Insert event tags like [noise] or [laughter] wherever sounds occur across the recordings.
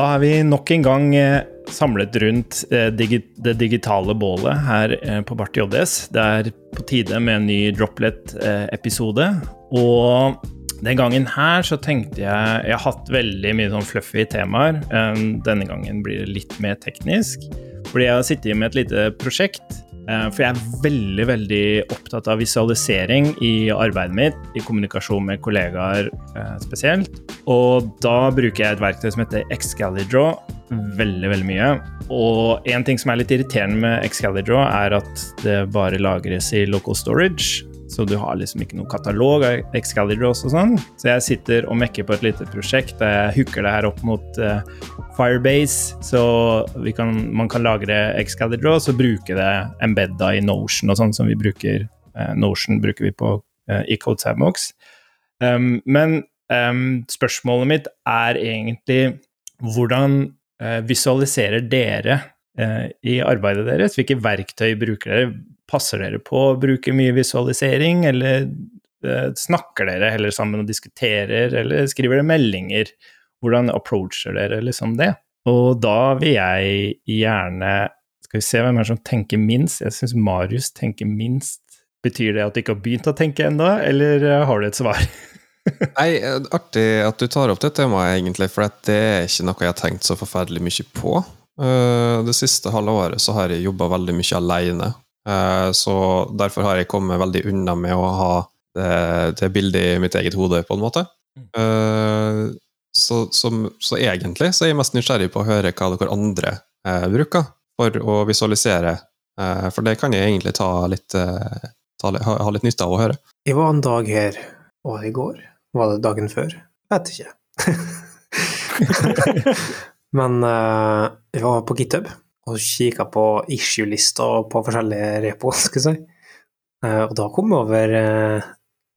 Da er vi nok en gang eh, samlet rundt eh, det digitale bålet her eh, på Bart JS. Det er på tide med en ny Droplet-episode. Og den gangen her så tenkte jeg Jeg har hatt veldig mye sånn fluffy temaer. Denne gangen blir det litt mer teknisk. Fordi jeg har sittet med et lite prosjekt for jeg er veldig veldig opptatt av visualisering i arbeidet mitt, i kommunikasjon med kollegaer eh, spesielt. Og da bruker jeg et verktøy som heter Excalidraw veldig, veldig mye. Og en ting som er litt irriterende med Excalidraw, er at det bare lagres i local storage. Så du har liksom ikke noen katalog av Excalibros og sånn. Så jeg sitter og mekker på et lite prosjekt der jeg hooker det her opp mot uh, Firebase. Så kan, man kan lagre Excalibros og bruke det embedda i Notion og sånn som vi bruker. Uh, Notion bruker vi på uh, i CodeSabmox. Um, men um, spørsmålet mitt er egentlig hvordan visualiserer dere i arbeidet deres? Hvilke verktøy bruker dere? Passer dere på å bruke mye visualisering, eller eh, snakker dere heller sammen og diskuterer, eller skriver dere meldinger? Hvordan approacher dere liksom det? Og da vil jeg gjerne Skal vi se hvem er som tenker minst? Jeg syns Marius tenker minst. Betyr det at du ikke har begynt å tenke ennå, eller eh, har du et svar? [laughs] Nei, Artig at du tar opp det temaet, egentlig, for det er ikke noe jeg har tenkt så forferdelig mye på. Eh, det siste halve året så har jeg jobba veldig mye alene. Eh, så derfor har jeg kommet veldig unna med å ha det, det bildet i mitt eget hode, på en måte. Eh, så, som, så, egentlig så er jeg mest nysgjerrig på å høre hva dere andre eh, bruker for å visualisere. for det kan jeg egentlig ta litt, ta, ha, ha, litt nytte av å høre. Det var en dag her, og i går? Var det dagen før? Vet ikke. [laughs] [laughs] Men uh, jeg var på GitHub og kikka på issue-lista på forskjellige repo, skal jeg si. Eh, og da kom jeg over eh,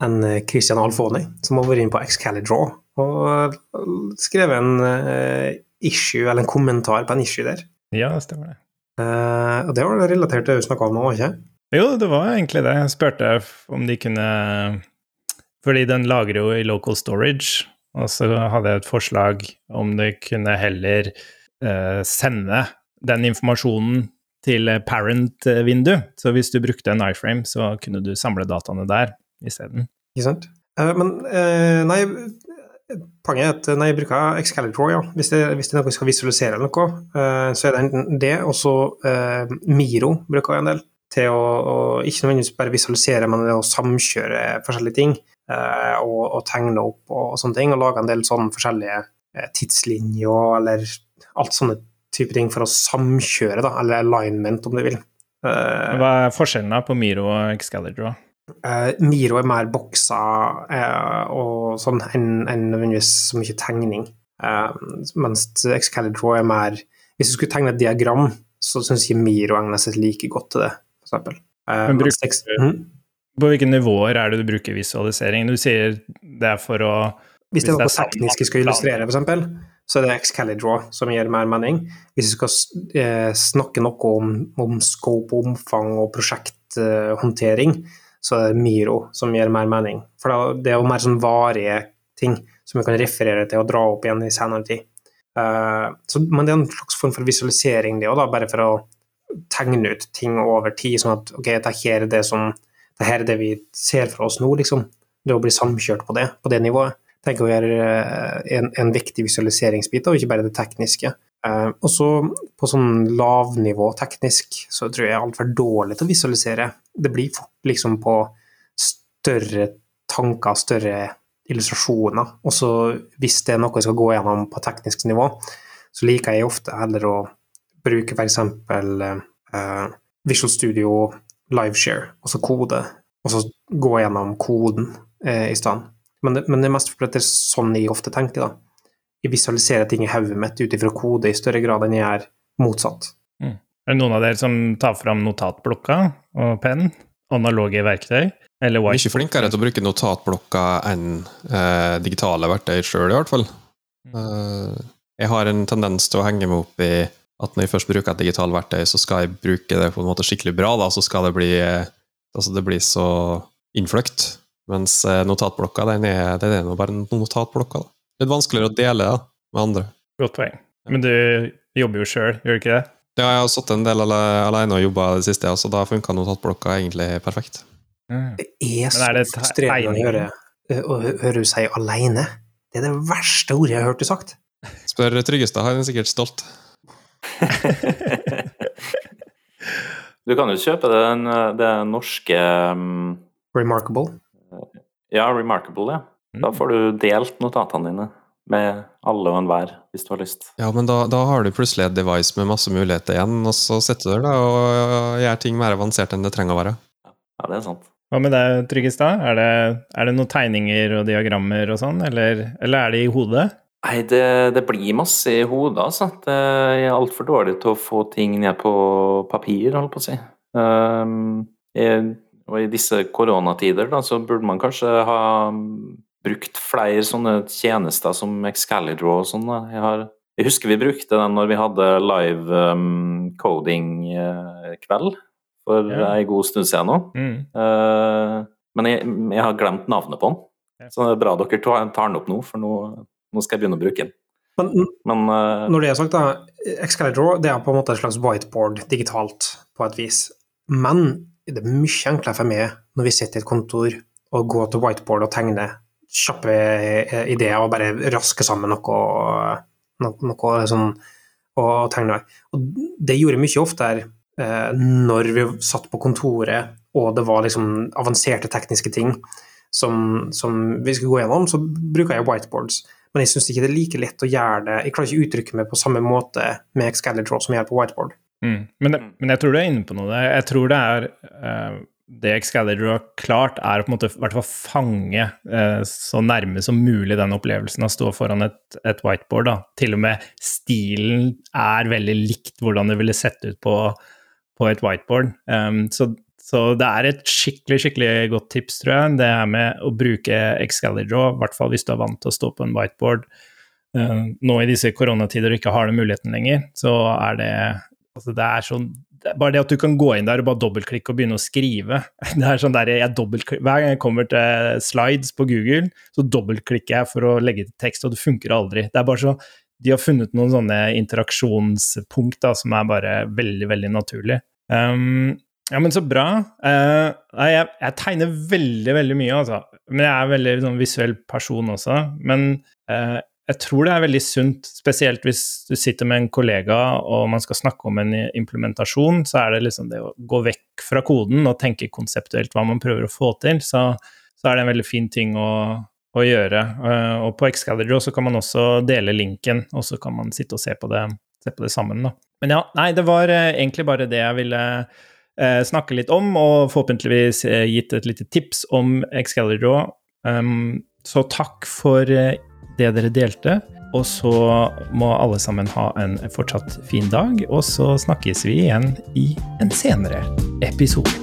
en Christian Alfoni som har vært inne på Excalidraw og eh, skrevet en issue, eller en kommentar på en issue der. Ja, det stemmer det. Og det var relatert til det du snakka om nå, ikke Jo, det var egentlig det. Jeg spurte om de kunne Fordi den lagrer jo i local storage, og så hadde jeg et forslag om de kunne heller sende den informasjonen til parent-vindu. Så hvis du brukte en iframe, så kunne du samle dataene der isteden. Ikke sant. Uh, men uh, nei, poenget er at når jeg bruker Excalibur, ja, hvis det, hvis det er noe vi skal visualisere noe, så er det enten det, og så Miro bruker jeg en del. Til å, å ikke nødvendigvis bare visualisere, men å samkjøre forskjellige ting. Og, og, tegne opp og, og, sånne ting, og lage en del sånne forskjellige tidslinjer eller alt sånne type ting for å samkjøre, da, eller alignment, om du vil. Uh, Hva er forskjellen på Miro og Excalibur? Uh, Miro er mer boksa uh, og sånn enn en nødvendigvis så mye tegning. mens Excalibur er mer Hvis du skulle tegne et diagram, så syns ikke Miro egner seg like godt til det, f.eks. Men bruker, mm? På hvilke nivåer er det du bruker visualisering? Du sier det er for å Hvis det er på teknisk jeg skal illustrere, f.eks., så er det Excalidraw som gir mer mening. Hvis vi skal eh, snakke noe om, om scope, omfang og prosjekthåndtering, så er det Miro som gir mer mening. For det er jo mer sånn varige ting som vi kan referere til og dra opp igjen i senere tid. Uh, så, men det er en slags form for visualisering, det òg, bare for å tegne ut ting over tid. Sånn at ok, det her er det som dette er det vi ser for oss nå, liksom. Det å bli samkjørt på det, på det nivået tenker jeg er eh, en, en viktig visualiseringsbit, og ikke bare det tekniske. Uh, og så på sånn lavnivå teknisk, så tror jeg jeg er altfor dårlig til å visualisere. Det blir fort liksom på større tanker, større illustrasjoner. Og så hvis det er noe jeg skal gå gjennom på teknisk nivå, så liker jeg ofte heller å bruke f.eks. Uh, Visual Studio Liveshare, altså kode, og så gå gjennom koden uh, i stedet. Men det, men det er mest fordi det er sånn jeg ofte tenker. da. Jeg visualiserer ting i hodet mitt ut ifra kode i større grad enn jeg er motsatt. Mm. Er det noen av dere som tar fram notatblokka og penn? Analoge verktøy? Eller white? Jeg er ikke flinkere til å bruke notatblokka enn eh, digitale verktøy sjøl, i hvert fall. Mm. Uh, jeg har en tendens til å henge meg opp i at når jeg først bruker et digitalt verktøy, så skal jeg bruke det på en måte skikkelig bra. da, Så skal det bli, eh, altså det blir så innfløkt. Mens eh, notatblokka den er, den er bare notatblokka. da. Litt vanskeligere å dele da, med andre. Godt poeng. Men du jobber jo sjøl, gjør du ikke det? Ja, jeg har sittet en del ale alene og jobba det siste, så da funka notatblokka egentlig perfekt. Mm. Det er så Men er det frustrerende å høre, å høre du si 'aleine'. Det er det verste ordet jeg har hørt du sagt. Spør Tryggestad, han er sikkert stolt. [laughs] Du kan jo kjøpe den, det norske um, Remarkable. Ja, Remarkable, ja. Da får du delt notatene dine med alle og enhver, hvis du har lyst. Ja, men da, da har du plutselig et device med masse muligheter igjen, og så sitter du der da og gjør ting mer avansert enn det trenger å være. Ja, det er sant. Hva med deg, Tryggestad? Er det, er det noen tegninger og diagrammer og sånn, eller, eller er det i hodet? Nei, det, det blir masse i hodet, altså. Det- Jeg er altfor dårlig til å få ting ned på papir, holdt på å si. Um, jeg, og i disse koronatider, da, så burde man kanskje ha brukt flere sånne tjenester som Excalidraw og sånn. Jeg, har, jeg husker vi brukte den når vi hadde live um, coding-kveld for Ja. ei god stund siden nå. Mm. Uh, men jeg, jeg har glemt navnet på den, Ja. så det er bra dere tar den opp nå, for nå, nå skal jeg begynne å bruke den. Men Men uh, når det er sagt, da, Excalibur det er på en måte et slags whiteboard digitalt, på et vis. Men det er mye enklere for meg når vi sitter i et kontor og går til whiteboard og tegner kjappe eh, ideer og bare raske sammen noe, noe, noe sånn og tegner. Og det gjorde jeg mye oftere eh, når vi satt på kontoret og det var liksom avanserte tekniske ting som, som vi skulle gå gjennom, så bruker jeg whiteboards. Men jeg syns ikke det er like lett å gjøre det Jeg klarer ikke å uttrykke meg på samme måte med Excalibur som jeg gjør på whiteboard. Mm. Men, det- men jeg tror du er inne på noe. Jeg tror det er uh, det Excalibur har klart, er å på en måte i hvert fall fange uh, så nærme som mulig den opplevelsen av å stå foran et, et whiteboard. Da. Til og med stilen er veldig likt hvordan det ville sett ut på, på et whiteboard. Um, så, så det er et skikkelig skikkelig godt tips, tror jeg, det er med å bruke Excalibur, i hvert fall hvis du er vant til å stå på en whiteboard. Uh, nå i disse koronatider og ikke har den muligheten lenger, så er det Altså det er sånn det er Bare det at du kan gå inn der og bare dobbeltklikke og begynne å skrive. [laughs] Det er sånn der jeg Hver gang jeg kommer til slides på Google, så dobbeltklikker jeg for å legge til tekst, og det funker aldri. Det er bare så De har funnet noen sånne interaksjonspunkt da, som er bare veldig, veldig naturlig. Um, ja, men så bra. Uh, jeg, jeg tegner veldig, veldig mye, altså. Men jeg er veldig sånn, visuell person også. Men eh, jeg tror det er veldig sunt, spesielt hvis du sitter med en kollega og man skal snakke om en implementasjon, så er det liksom det å gå vekk fra koden og tenke konseptuelt hva man prøver å få til, så, så er det en veldig fin ting å, å gjøre. Eh, og på Excalibur så kan man også dele linken, og så kan man sitte og se på det, se på det sammen, da. Men ja, nei, det var eh, egentlig bare det jeg ville eh, snakke litt om, og forhåpentligvis gitt et lite tips om Excalibur. Um, så takk for det dere delte. Og så må alle sammen ha en fortsatt fin dag, og så snakkes vi igjen i en senere episode.